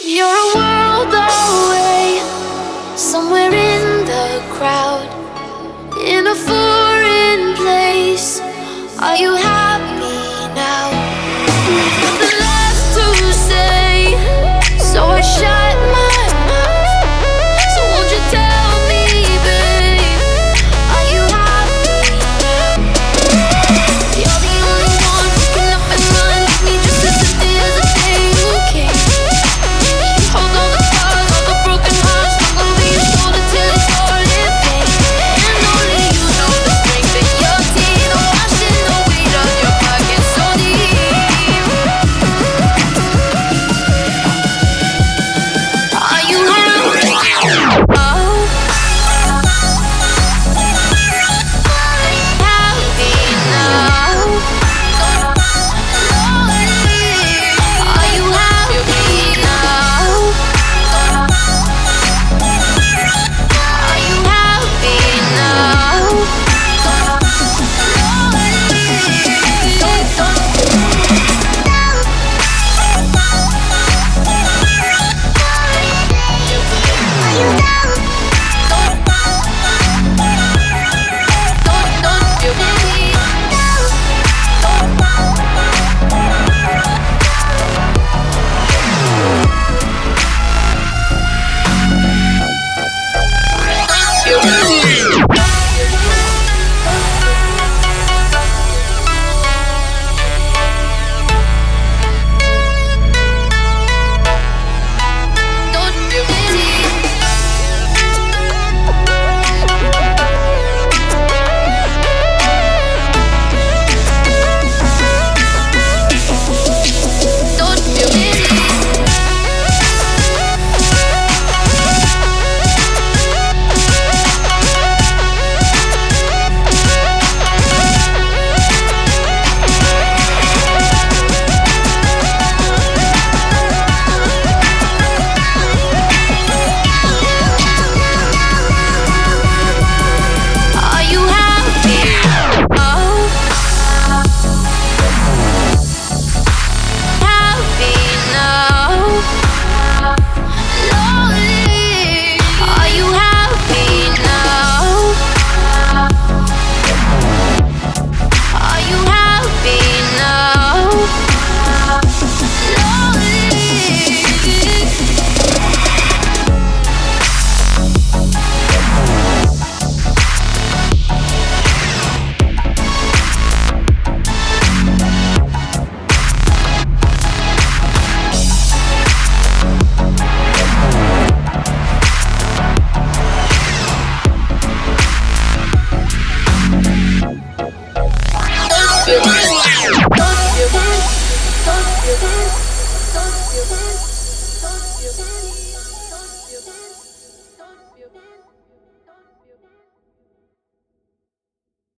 You're a world away, somewhere in the crowd, in a foreign place. Are you happy? you.